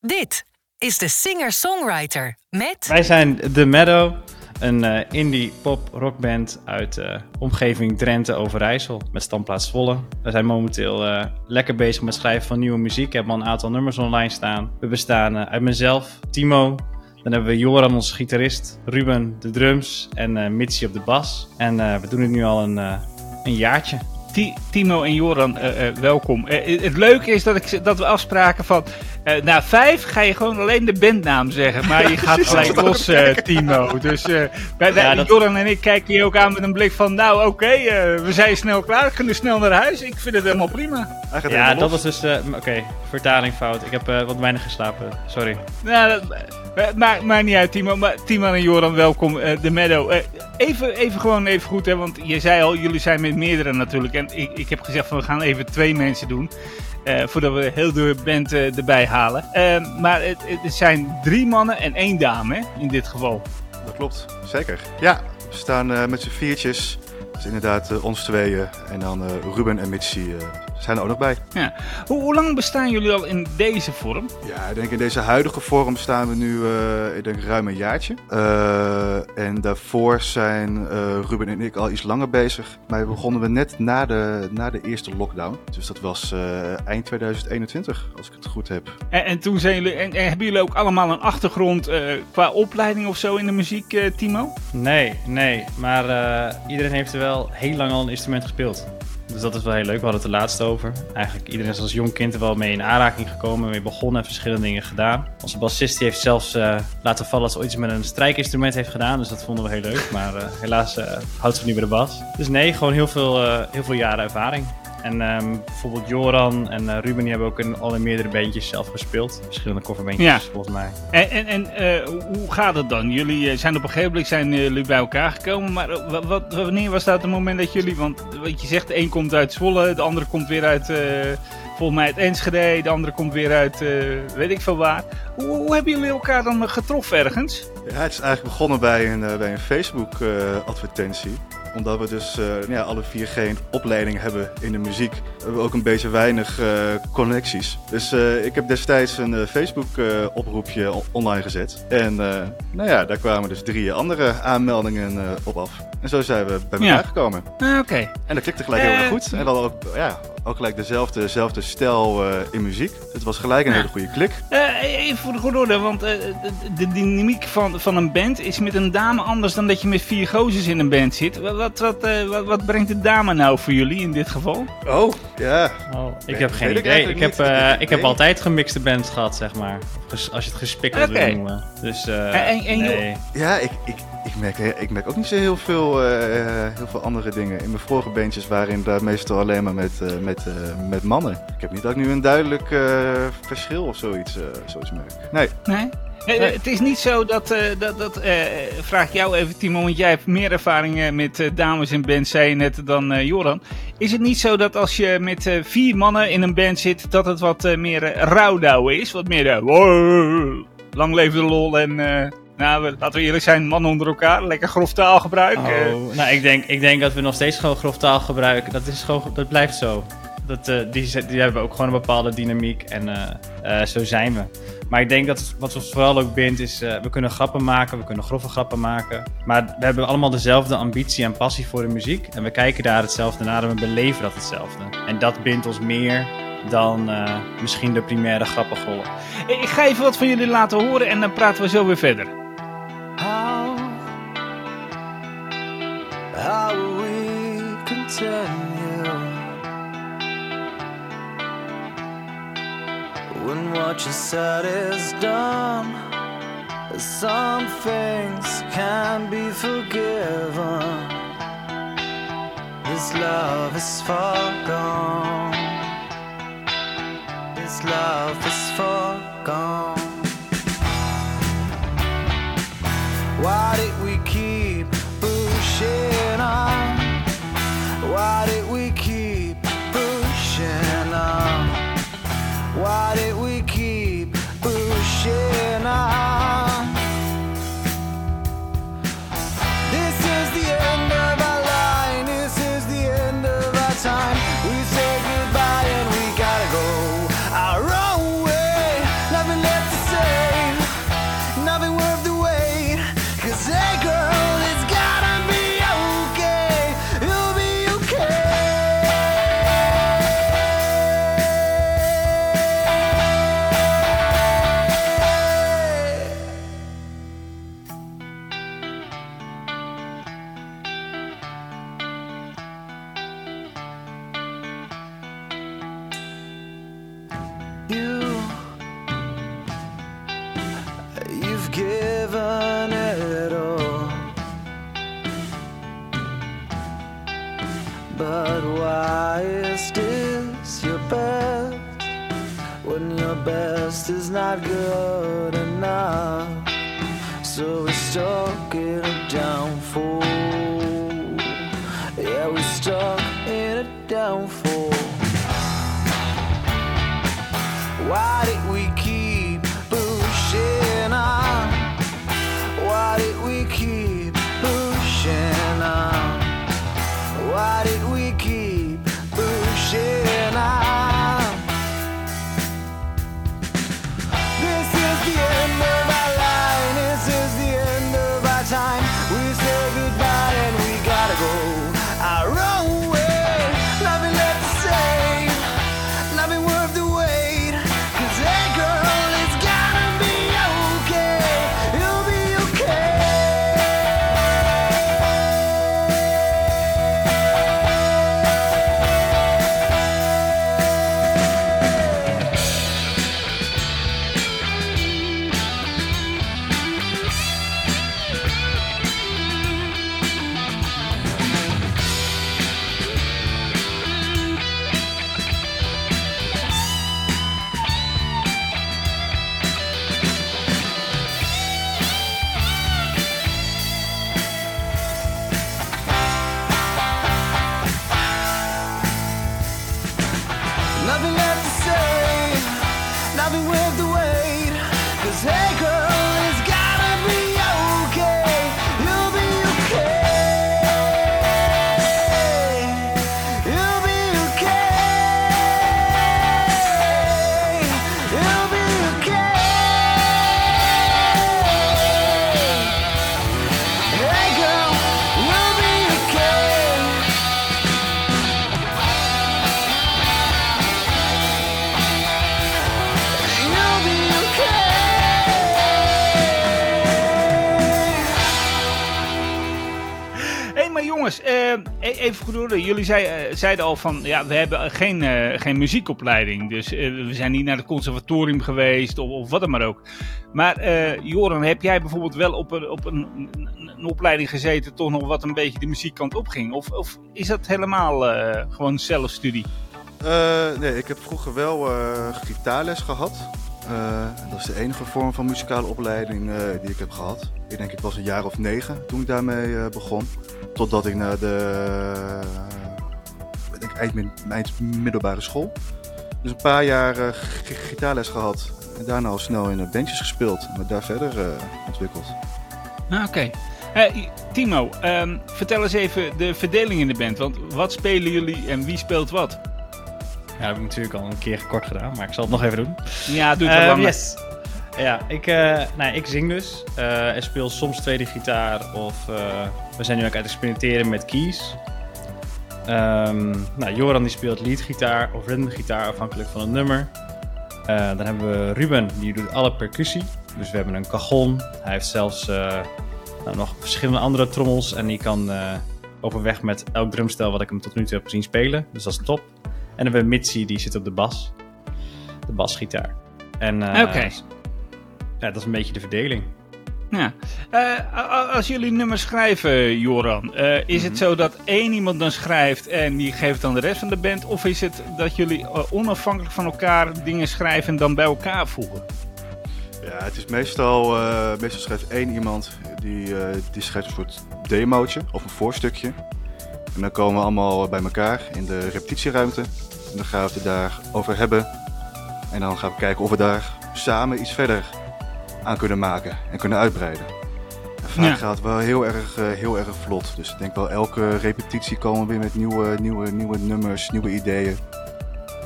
Dit is de singer-songwriter met Wij zijn The Meadow, een eh, indie pop rockband uit de omgeving Drenthe Overijssel met standplaats Zwolle. We zijn momenteel eh, lekker bezig met het schrijven van nieuwe muziek. Ik heb al een aantal nummers online staan. We bestaan eh, uit mezelf, Timo. Dan hebben we Joran, onze gitarist, Ruben, de drums en eh Mitsi op de bas. En eh, we doen het nu al een, eh, een jaartje. Ti- Timo en Joran, eh, eh, welkom. Eh, het leuke is dat, ik, dat we afspraken van... eh, na vijf ga je gewoon alleen de bandnaam zeggen. Maar je gaat gelijk los, eh, Timo. Dus eh, Ja, dat- Joran en ik kijken je ook aan met een blik van... Nou, oké, eh, we zijn snel klaar. We kunnen snel naar huis. Ik vind het helemaal prima. Ja, helemaal dat was dus... eh, Oké, vertaling fout. Ik heb wat weinig geslapen, sorry. Nou, dat, maakt, maakt niet uit, Timo. Maar Timo en Joran, welkom. eh, de Meadow. Eh, even, even gewoon even goed, hè. Want je zei al, jullie zijn met meerdere natuurlijk. En ik, ik heb gezegd van, we gaan even twee mensen doen. Eh, voordat we heel de band eh, erbij halen. Eh, maar het, zijn drie mannen en één dame, in dit geval. Dat klopt, zeker. Ja, we staan eh, met z'n viertjes. Dus inderdaad ons tweeën. En dan Ruben en Mitsi zijn er ook nog bij. Ja. Hoe, hoe lang bestaan jullie al in deze vorm? Ja, ik denk in deze huidige vorm staan we nu eh, ik denk ruim een jaartje. Eh, en daarvoor zijn eh, Ruben en ik al iets langer bezig. Maar begonnen we net na de, na de eerste lockdown. Dus dat was eh, eind 2021, als ik het goed heb. En, en toen zijn jullie, en, en hebben jullie ook allemaal een achtergrond eh, qua opleiding of zo in de muziek, eh, Timo? Nee, nee. Maar eh, iedereen heeft er wel heel lang al een instrument gespeeld. Dus dat is wel heel leuk. We hadden het er laatst over. Eigenlijk iedereen is als jong kind er wel mee in aanraking gekomen. Mee begonnen en verschillende dingen gedaan. Onze bassist heeft zelfs eh, laten vallen dat ze ooit iets met een strijkinstrument heeft gedaan. Dus dat vonden we heel leuk. Maar eh, helaas eh, houdt ze niet bij de bas. Dus nee, gewoon heel veel, heel veel jaren ervaring. En ehm, bijvoorbeeld Joran en eh, Ruben die hebben ook in, al in meerdere bandjes zelf gespeeld. Verschillende coverbandjes Ja. volgens mij. En, en, en eh, hoe- gaat het dan? Jullie eh, zijn op een gegeven moment zijn, eh, jullie bij elkaar gekomen, maar wa- wat, wanneer was dat het moment dat jullie, want wat je zegt, de een komt uit Zwolle, de andere komt weer uit, eh, volgens mij uit Enschede, de andere komt weer uit, eh, weet ik veel waar. Hoe, hoe hebben jullie elkaar dan getroffen ergens? Ja, het is eigenlijk begonnen bij een, bij een Facebook-advertentie. Omdat we dus eh, ja, alle vier geen opleiding hebben in de muziek, hebben we ook een beetje weinig eh, connecties. Dus eh, ik heb destijds een Facebook-oproepje online gezet. En nou ja, daar kwamen dus drie andere aanmeldingen op af. En zo zijn we bij Ja. elkaar gekomen. Ah, Oké. En dat klikte gelijk heel erg goed. En hadden ook, ja, ook gelijk dezelfde, dezelfde stijl eh, in muziek. Dus het was gelijk een Ja. hele goede klik. Eh, even voor de goede orde, want eh, de, de dynamiek van, van een band is met een dame anders dan dat je met vier gozers in een band zit. Wat, wat, wat, eh, wat, wat brengt de dame nou voor jullie in dit geval? Oh, ja. Oh, ik Nee, heb geen ik idee. Ik heb, eh, Ik- heb altijd gemixte bands gehad, zeg maar. Als je het gespikkeld Oké. wil noemen. Dus, eh En- en- en joh- nee. Ja, ik, ik, ik, merk, ik merk ook niet zo heel veel, eh, heel veel andere dingen. In mijn vorige bandjes waren inderdaad meestal alleen maar met, eh, met, eh, met mannen. Ik heb niet dat ik nu een duidelijk eh, verschil of zoiets, eh, zoiets merk. Nee, Nee? Eh, Nee. Het is niet zo dat, eh, dat, dat eh, vraag ik jou even Timo, want jij hebt meer ervaring eh, met dames in bands, zei je net, dan eh, Joran. Is het niet zo dat als je met eh, vier mannen in een band zit, dat het wat eh, meer uh, rouwdouwen is? Wat meer wow, lang leven de lol en, eh, nou, we- laten we eerlijk zijn, mannen onder elkaar, lekker grof taalgebruik. eh. Oh, nou, ik denk, ik denk dat we nog steeds gewoon grof taal gebruiken. Dat, is gewoon, dat blijft zo. Dat, eh, die, die hebben ook gewoon een bepaalde dynamiek en eh, eh, zo zijn we. Maar ik denk dat wat ons vooral ook bindt is, eh, we kunnen grappen maken, we kunnen grove grappen maken. Maar we hebben allemaal dezelfde ambitie en passie voor de muziek. En we kijken daar hetzelfde naar en we beleven dat hetzelfde. En dat bindt ons meer dan eh, misschien de primaire grappengollen. Ik ga even wat van jullie laten horen en dan praten we zo weer verder. How, how we continue when what you said is done? Some things can be forgiven. This love is far gone. This love is far gone. Is not good enough. So we're stuck in even goed. Jullie zei, eh, zeiden al van, ja, we hebben geen, eh, geen muziekopleiding. Dus eh, we zijn niet naar het conservatorium geweest of, of wat dan maar ook. Maar eh, Joran, heb jij bijvoorbeeld wel op, een, op een, een, opleiding gezeten, toch nog wat een beetje de muziekkant opging? Of, of is dat helemaal gewoon zelfstudie? Nee, ik heb vroeger wel gitaarles gehad. Eh, dat is de enige vorm van muzikale opleiding die ik heb gehad. Ik denk ik was een jaar of negen toen ik daarmee begon. Totdat ik naar de eh, ik denk eind, eind middelbare school. Dus een paar jaar eh, gitaarles gehad. En daarna al snel in eh, bandjes gespeeld. En me daar verder eh, ontwikkeld. Ah, Oké. Timo, ehm, vertel eens even de verdeling in de band. Want wat spelen jullie en wie speelt wat? Ja, dat heb ik natuurlijk al een keer kort gedaan, maar ik zal het nog even doen. Ja, doe het wel Ehm, langer. yes. Ja, ik, eh, nou, ik zing dus. eh, en speel soms tweede gitaar of eh, we zijn nu ook aan het experimenteren met keys. Ehm, nou, Joran die speelt leadgitaar of rhythmgitaar afhankelijk van het nummer. Dan hebben we Ruben, die doet alle percussie. Dus we hebben een cajon. Hij heeft zelfs nou, nog verschillende andere trommels. En die kan overweg met elk drumstel wat ik hem tot nu toe heb gezien spelen. Dus dat is top. En dan hebben we Mitzi, die zit op de bas. De basgitaar. En Oké. Ja, dat is een beetje de verdeling. Ja. Eh, als jullie nummers schrijven, Joran, eh, is het zo dat één iemand dan schrijft en die geeft dan de rest van de band? Of is het dat jullie eh, onafhankelijk van elkaar dingen schrijven en dan bij elkaar voegen? Ja, het is meestal, eh, meestal schrijft één iemand die, eh, die schrijft een soort demootje of een voorstukje. En dan komen we allemaal bij elkaar in de repetitieruimte. En dan gaan we het er daarover hebben. En dan gaan we kijken of we daar samen iets verder aan kunnen maken en kunnen uitbreiden. En vaak Ja. gaat het wel heel erg, eh, heel erg vlot. Dus ik denk wel elke repetitie komen we weer met nieuwe, nieuwe, nieuwe nummers, nieuwe ideeën.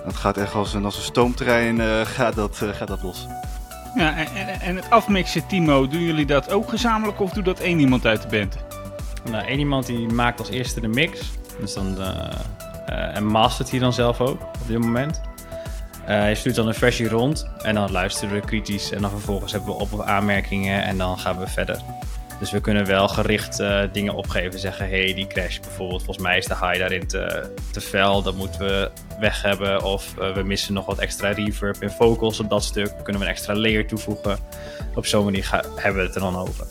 Dat gaat echt als een, als een stoomtrein eh, gaat, dat, eh, gaat dat los. Ja, en, en, en het afmixen, Timo, doen jullie dat ook gezamenlijk of doet dat één iemand uit de band? Nou, één iemand die maakt als eerste de mix. Dus dan, eh, eh, en mastert hij dan zelf ook op dit moment. Eh, hij stuurt dan een versie rond en dan luisteren we kritisch. En dan vervolgens hebben we op- of aanmerkingen en dan gaan we verder. Dus we kunnen wel gericht eh, dingen opgeven. Zeggen, hey, die crash bijvoorbeeld. Volgens mij is de high daarin te, te fel. Dat moeten we weg hebben. Of eh, we missen nog wat extra reverb en vocals op dat stuk. Kunnen we een extra layer toevoegen. Op zo'n manier hebben we het er dan over.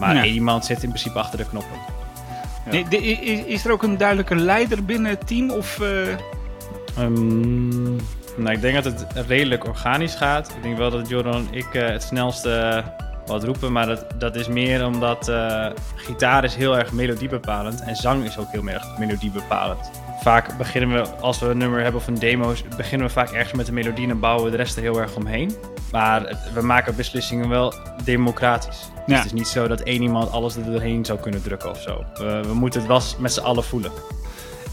Maar Ja. één iemand zit in principe achter de knoppen. Ja. Nee, de- is er ook een duidelijke leider binnen het team? Of, eh, Ehm, Nou, ik denk dat het redelijk organisch gaat. Ik denk wel dat Jordan en ik eh, het snelste eh, wat roepen, maar dat, dat is meer omdat eh, gitaar is heel erg melodiebepalend en zang is ook heel erg melodiebepalend. Vaak beginnen we, als we een nummer hebben of een demo, beginnen we vaak ergens met de melodie en bouwen we de rest er heel erg omheen. Maar we maken beslissingen wel democratisch. Dus Ja. het is niet zo dat één iemand alles er doorheen zou kunnen drukken of zo. We, we moeten het wel met z'n allen voelen.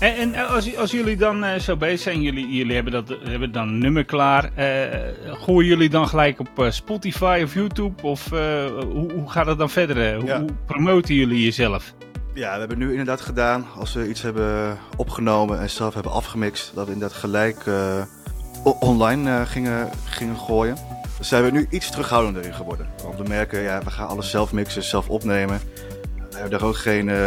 En, en als, als jullie dan eh, zo bezig zijn, jullie, jullie hebben, dat, hebben dan een nummer klaar. eh, gooien jullie dan gelijk op eh, Spotify of YouTube? Of hoe, hoe gaat het dan verder? Hoe, Ja. hoe promoten jullie jezelf? Ja, we hebben nu inderdaad gedaan, als we iets hebben opgenomen en zelf hebben afgemixt, dat we inderdaad gelijk online gingen, gingen gooien. Daar zijn we nu iets terughoudender in geworden. Want we merken, ja, we gaan alles zelf mixen, zelf opnemen. We hebben daar ook geen eh,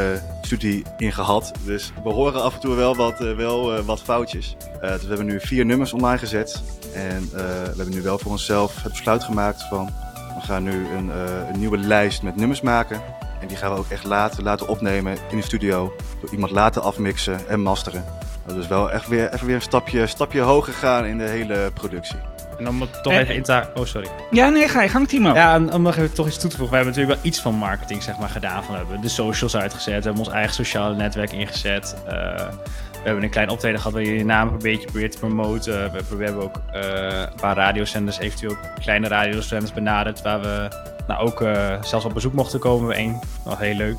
studie in gehad. Dus we horen af en toe wel wat, eh, wel, eh, wat foutjes. Eh, dus we hebben nu vier nummers online gezet. En eh, we hebben nu wel voor onszelf het besluit gemaakt van... we gaan nu een, eh, een nieuwe lijst met nummers maken. En die gaan we ook echt laten, laten opnemen in de studio. Door iemand laten afmixen en masteren. Dus wel echt weer, even weer een stapje, stapje hoger gaan in de hele productie. En om het toch En- even in te haken- Oh, sorry. Ja, nee, ga je gang, Timo. Ja, en om nog even toch iets toe te voegen. We hebben natuurlijk wel iets van marketing zeg maar, gedaan. Van, we hebben de socials uitgezet, we hebben ons eigen sociale netwerk ingezet. Eh, we hebben een klein optreden gehad waar je je naam een beetje probeert te promoten. We, we hebben ook eh, een paar radiozenders, eventueel ook kleine radiozenders benaderd. Waar we nou, ook eh, zelfs op bezoek mochten komen bij één. Wel heel leuk.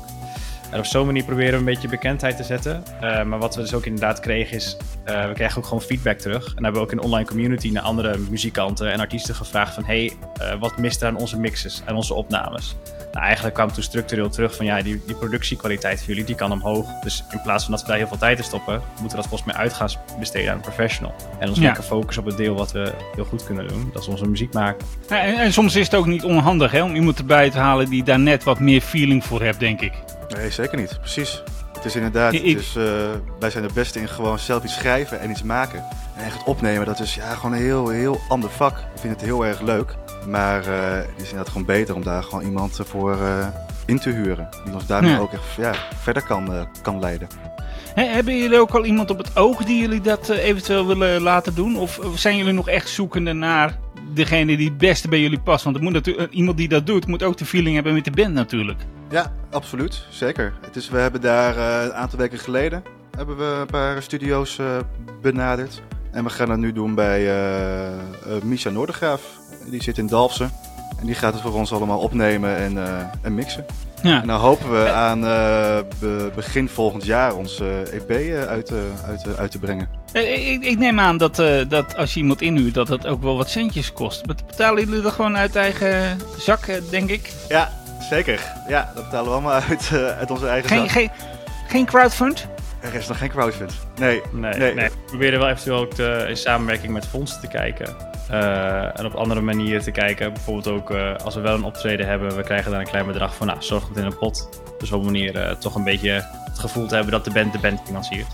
En op zo'n manier proberen we een beetje bekendheid te zetten. Eh, maar wat we dus ook inderdaad kregen is, eh, we krijgen ook gewoon feedback terug. En hebben we ook in de online community naar andere muzikanten en artiesten gevraagd van... hey, eh, wat mist er aan onze mixes en onze opnames? Nou, eigenlijk kwam toen structureel terug van ja, die, die productiekwaliteit van jullie die kan omhoog. Dus in plaats van dat we daar heel veel tijd in stoppen, moeten we dat volgens mij uit gaan besteden aan een professional. En ons Ja. lekker focussen op het deel wat we heel goed kunnen doen. Dat is onze muziek maken. Ja, en, en soms is het ook niet onhandig hè, om iemand erbij te halen die daar net wat meer feeling voor heeft, denk ik. Nee, zeker niet. Precies. Het is inderdaad, Ik- het is, eh, wij zijn de beste in gewoon zelf iets schrijven en iets maken. En echt opnemen, dat is ja, gewoon een heel, heel ander vak. Ik vind het heel erg leuk. Maar eh, het is inderdaad gewoon beter om daar gewoon iemand voor eh, in te huren. Die ons daarmee Ja. ook echt ja, verder kan, kan leiden. Hebben jullie ook al iemand op het oog die jullie dat eventueel willen laten doen? Of zijn jullie nog echt zoekende naar degene die het beste bij jullie past? Want moet natuurlijk, iemand die dat doet, moet ook de feeling hebben met de band natuurlijk. Ja, absoluut. Zeker. Het is, we hebben daar eh, een aantal weken geleden hebben we een paar studio's eh, benaderd. En we gaan dat nu doen bij eh eh, Misha Noordergraaf. Die zit in Dalfsen. En die gaat het voor ons allemaal opnemen en, eh, en mixen. Ja. En dan hopen we aan eh, be- begin volgend jaar ons eh, EP eh, uit, eh, uit, eh, uit te brengen. Eh, Ik, ik neem aan dat, eh, dat als je iemand inhuurt, dat dat ook wel wat centjes kost. Bet- Betalen jullie dat gewoon uit eigen zak, eh, denk ik? Ja, zeker. Ja, dat betalen we allemaal uit, eh, uit onze eigen Geen, zak. geen, geen crowdfund? Er is nog geen crowdfund. Nee, Nee, Nee. nee. we proberen wel eventueel ook te- in samenwerking met fondsen te kijken. Eh, en op andere manieren te kijken. Bijvoorbeeld ook eh, als we wel een optreden hebben, we krijgen daar een klein bedrag voor. Nou, zorg het in een pot. Dus op een manier eh, toch een beetje het gevoel te hebben dat de band de band financiert.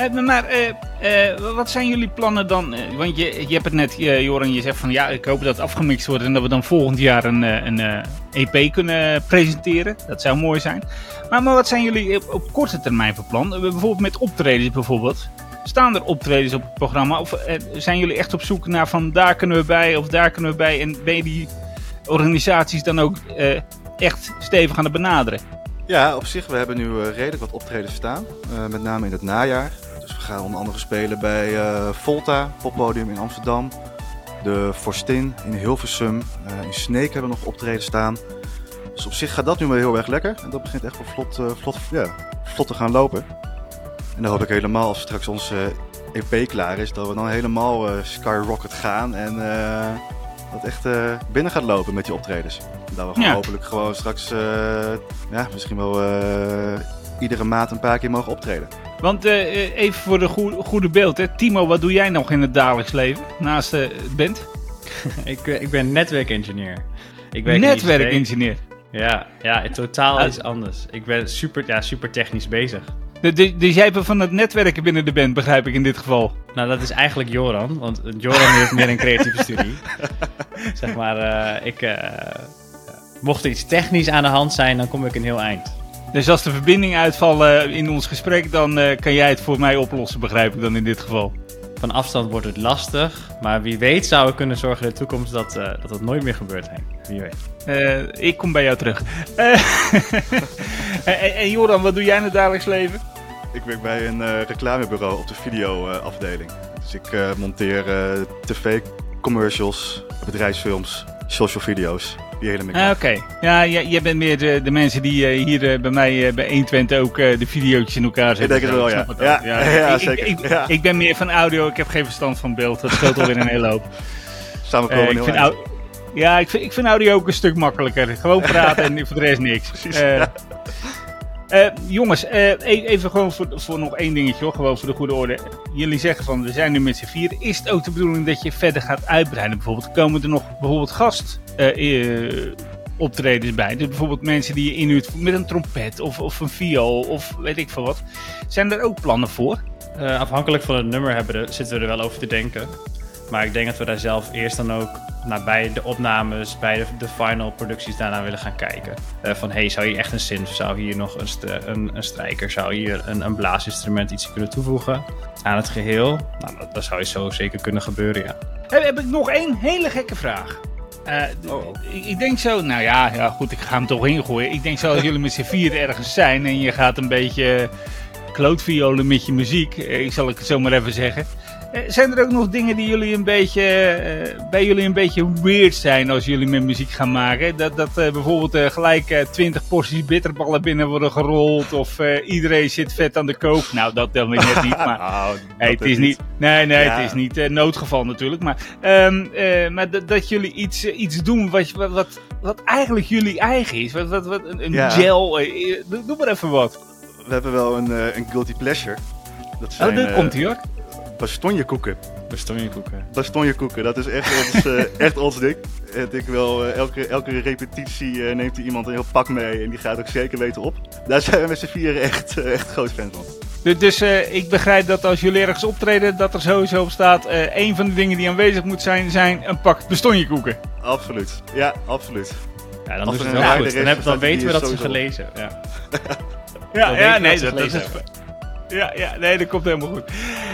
Eh, maar- eh, eh, wat zijn jullie plannen dan? Want je, je hebt het net, Joran, je zegt van ja, ik hoop dat het afgemixt wordt en dat we dan volgend jaar een, een EP kunnen presenteren. Dat zou mooi zijn. Maar, maar wat zijn jullie op, korte termijn van plan? Bijvoorbeeld met optredens bijvoorbeeld. Staan er optredens op het programma? Of zijn jullie echt op zoek naar van daar kunnen we bij of daar kunnen we bij? En ben je die organisaties dan ook echt stevig aan het benaderen? Ja, op zich, we hebben nu redelijk wat optredens staan. met name in het najaar. Gaan onder andere spelen bij eh, Volta, poppodium in Amsterdam. De Forstin in Hilversum. eh, in Sneek hebben we nog optreden staan. Dus op zich gaat dat nu wel heel erg lekker. En dat begint echt wel vlot, eh, vlot, ja, vlot te gaan lopen. En dan hoop ik helemaal, als straks onze EP klaar is, dat we dan helemaal eh, skyrocket gaan. En dat echt binnen gaat lopen met die optredens. En dat we gewoon Ja. hopelijk gewoon straks, ja, misschien wel iedere maand een paar keer mogen optreden. Want eh, eh, even voor de goe- goede beeld, hè. Timo, wat doe jij nog in het dagelijks leven naast de band? ik, eh, ik ben netwerkengineer. Netwerkingenieur. Ja, ja, totaal Ah. iets anders. Ik ben super, ja, super technisch bezig. De- de- Dus jij bent van het netwerken binnen de band, begrijp ik in dit geval. Nou, dat is eigenlijk Joran, want Joran heeft meer een creatieve studie. zeg maar, eh, ik, eh, mocht er iets technisch aan de hand zijn, dan kom ik een heel eind. Dus als de verbinding uitvalt eh, in ons gesprek, dan eh, kan jij het voor mij oplossen, begrijp ik dan in dit geval. van afstand wordt het lastig. Maar wie weet zou we kunnen zorgen in de toekomst dat, eh, dat het nooit meer gebeurt. Wie weet. Eh, ik kom bij jou terug. Eh, en, en Joran, wat doe jij in het dagelijks leven? Ik werk bij een eh, reclamebureau op de videoafdeling. dus ik eh, monteer eh, tv-commercials, bedrijfsfilms, social video's. Die hele. Ah, Oké, ja, jij, jij bent meer de, de mensen die eh, hier eh, bij mij eh, bij 120 ook de video's in elkaar zetten. denk het wel, ik ja. het Ja, ja, ik, zeker. Ik, ik, Ja. ik ben meer van audio, ik heb geen verstand van beeld. Dat scheelt alweer een hele hoop. Samen komen we ik vind au- ja, ik vind, ik vind audio ook een stuk makkelijker. Gewoon praten en voor de rest niks. Precies, Eh, jongens, eh, e- even gewoon voor, voor nog één dingetje hoor, gewoon voor de goede orde. Jullie zeggen van we zijn nu met z'n vier. Is het ook de bedoeling dat je verder gaat uitbreiden? Bijvoorbeeld komen er nog bijvoorbeeld gast eh, bij? Dus bijvoorbeeld mensen die je inhuurt met een trompet of, of een viool of weet ik veel wat. Zijn er ook plannen voor? Afhankelijk van het nummer hebben zitten we er wel over te denken. Maar ik denk dat we daar zelf eerst dan ook naar bij de opnames, bij de, de final producties daarna willen gaan kijken. Eh, van hey, zou hier echt een synth, zou hier nog een, st- een, een strijker, zou hier een, een blaasinstrument iets kunnen toevoegen aan het geheel? Nou, dat, dat zou je zo zeker kunnen gebeuren, ja. Heb, heb ik nog één hele gekke vraag. Eh, Oh. ik, ik denk zo, nou ja, ja, goed, ik ga hem toch ingooien. Ik denk zo als jullie met z'n vier ergens zijn en je gaat een beetje klootviolen met je muziek, eh, ik zal het zo maar even zeggen. Eh, zijn er ook nog dingen die jullie een beetje, eh, bij jullie een beetje weird zijn als jullie met muziek gaan maken? Dat, dat eh, bijvoorbeeld gelijk 20 porties bitterballen binnen worden gerold of iedereen zit vet aan de kook. Nou, dat dan weer net niet, maar... Nou, Hey, dat het is niet, nee, nee, Ja. het is niet noodgeval natuurlijk. Maar, ehm, eh, maar dat, dat jullie iets, iets doen wat, wat, wat, eigenlijk jullie eigen is. Wat, wat, wat, een een Ja. gel. doe, maar even wat. We hebben wel een, een guilty pleasure. Dat zijn Oh, eh, komt hij hoor. Bastonjekoeken. Bastonjekoeken. Bastonjekoeken, dat is echt ons, eh, echt ons ding. Ik wel, eh, elke, elke repetitie eh, neemt hij iemand een heel pak mee en die gaat ook zeker weten op. Daar zijn we met z'n vieren echt, echt groot fan van. Dus, dus eh, ik begrijp dat als jullie ergens optreden, dat er sowieso op staat. eh een van de dingen die aanwezig moet zijn, zijn een pak bestonjekoeken. Absoluut. Ja, absoluut. Ja, dan, Als doen ze een het goed. Dan, is, heb, dan weten we dat ze gelezen. Ja. Ja, Dan ja weten we nee, dat ze dat, is. Ja, ja, nee, dat komt helemaal goed.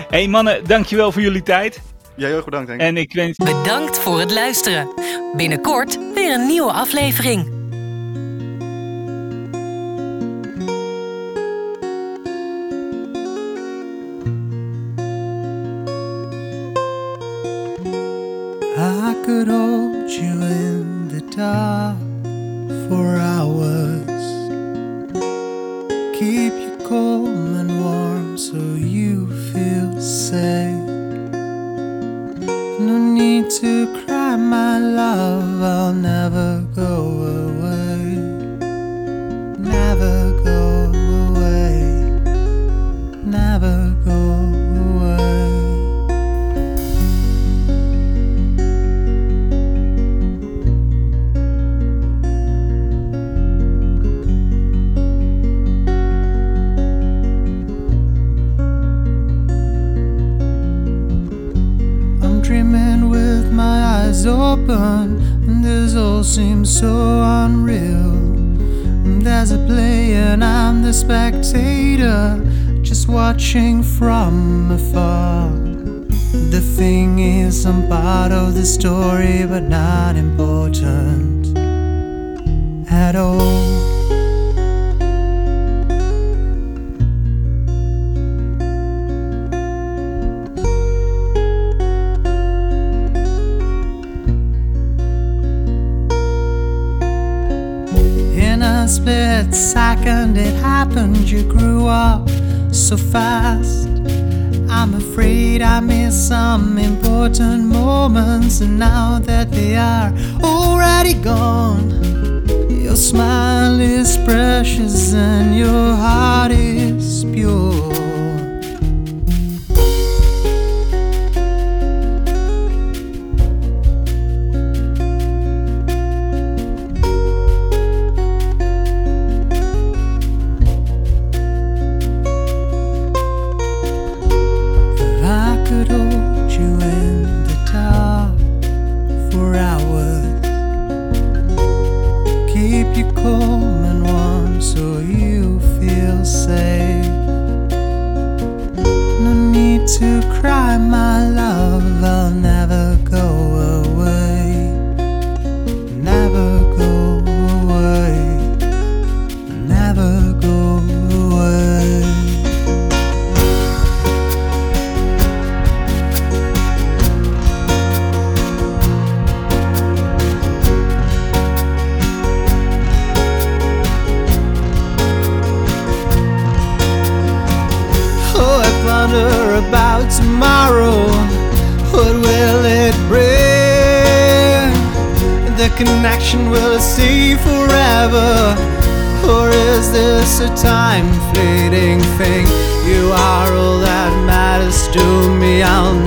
Hey, mannen, dankjewel voor jullie tijd. Jij heel erg bedankt, Henk. En ik wens. Bedankt voor het luisteren. Binnenkort weer een nieuwe aflevering. So unreal. There's a play, and I'm the spectator, just watching from afar. The thing is, I'm part of the story, but not important at all. Split second, it happened. You grew up so fast. I'm afraid I missed some important moments, and now that they are already gone, your smile is precious and your heart is pure. Will it stay forever? Or is this a time fleeting thing? You are all that matters to me. I'll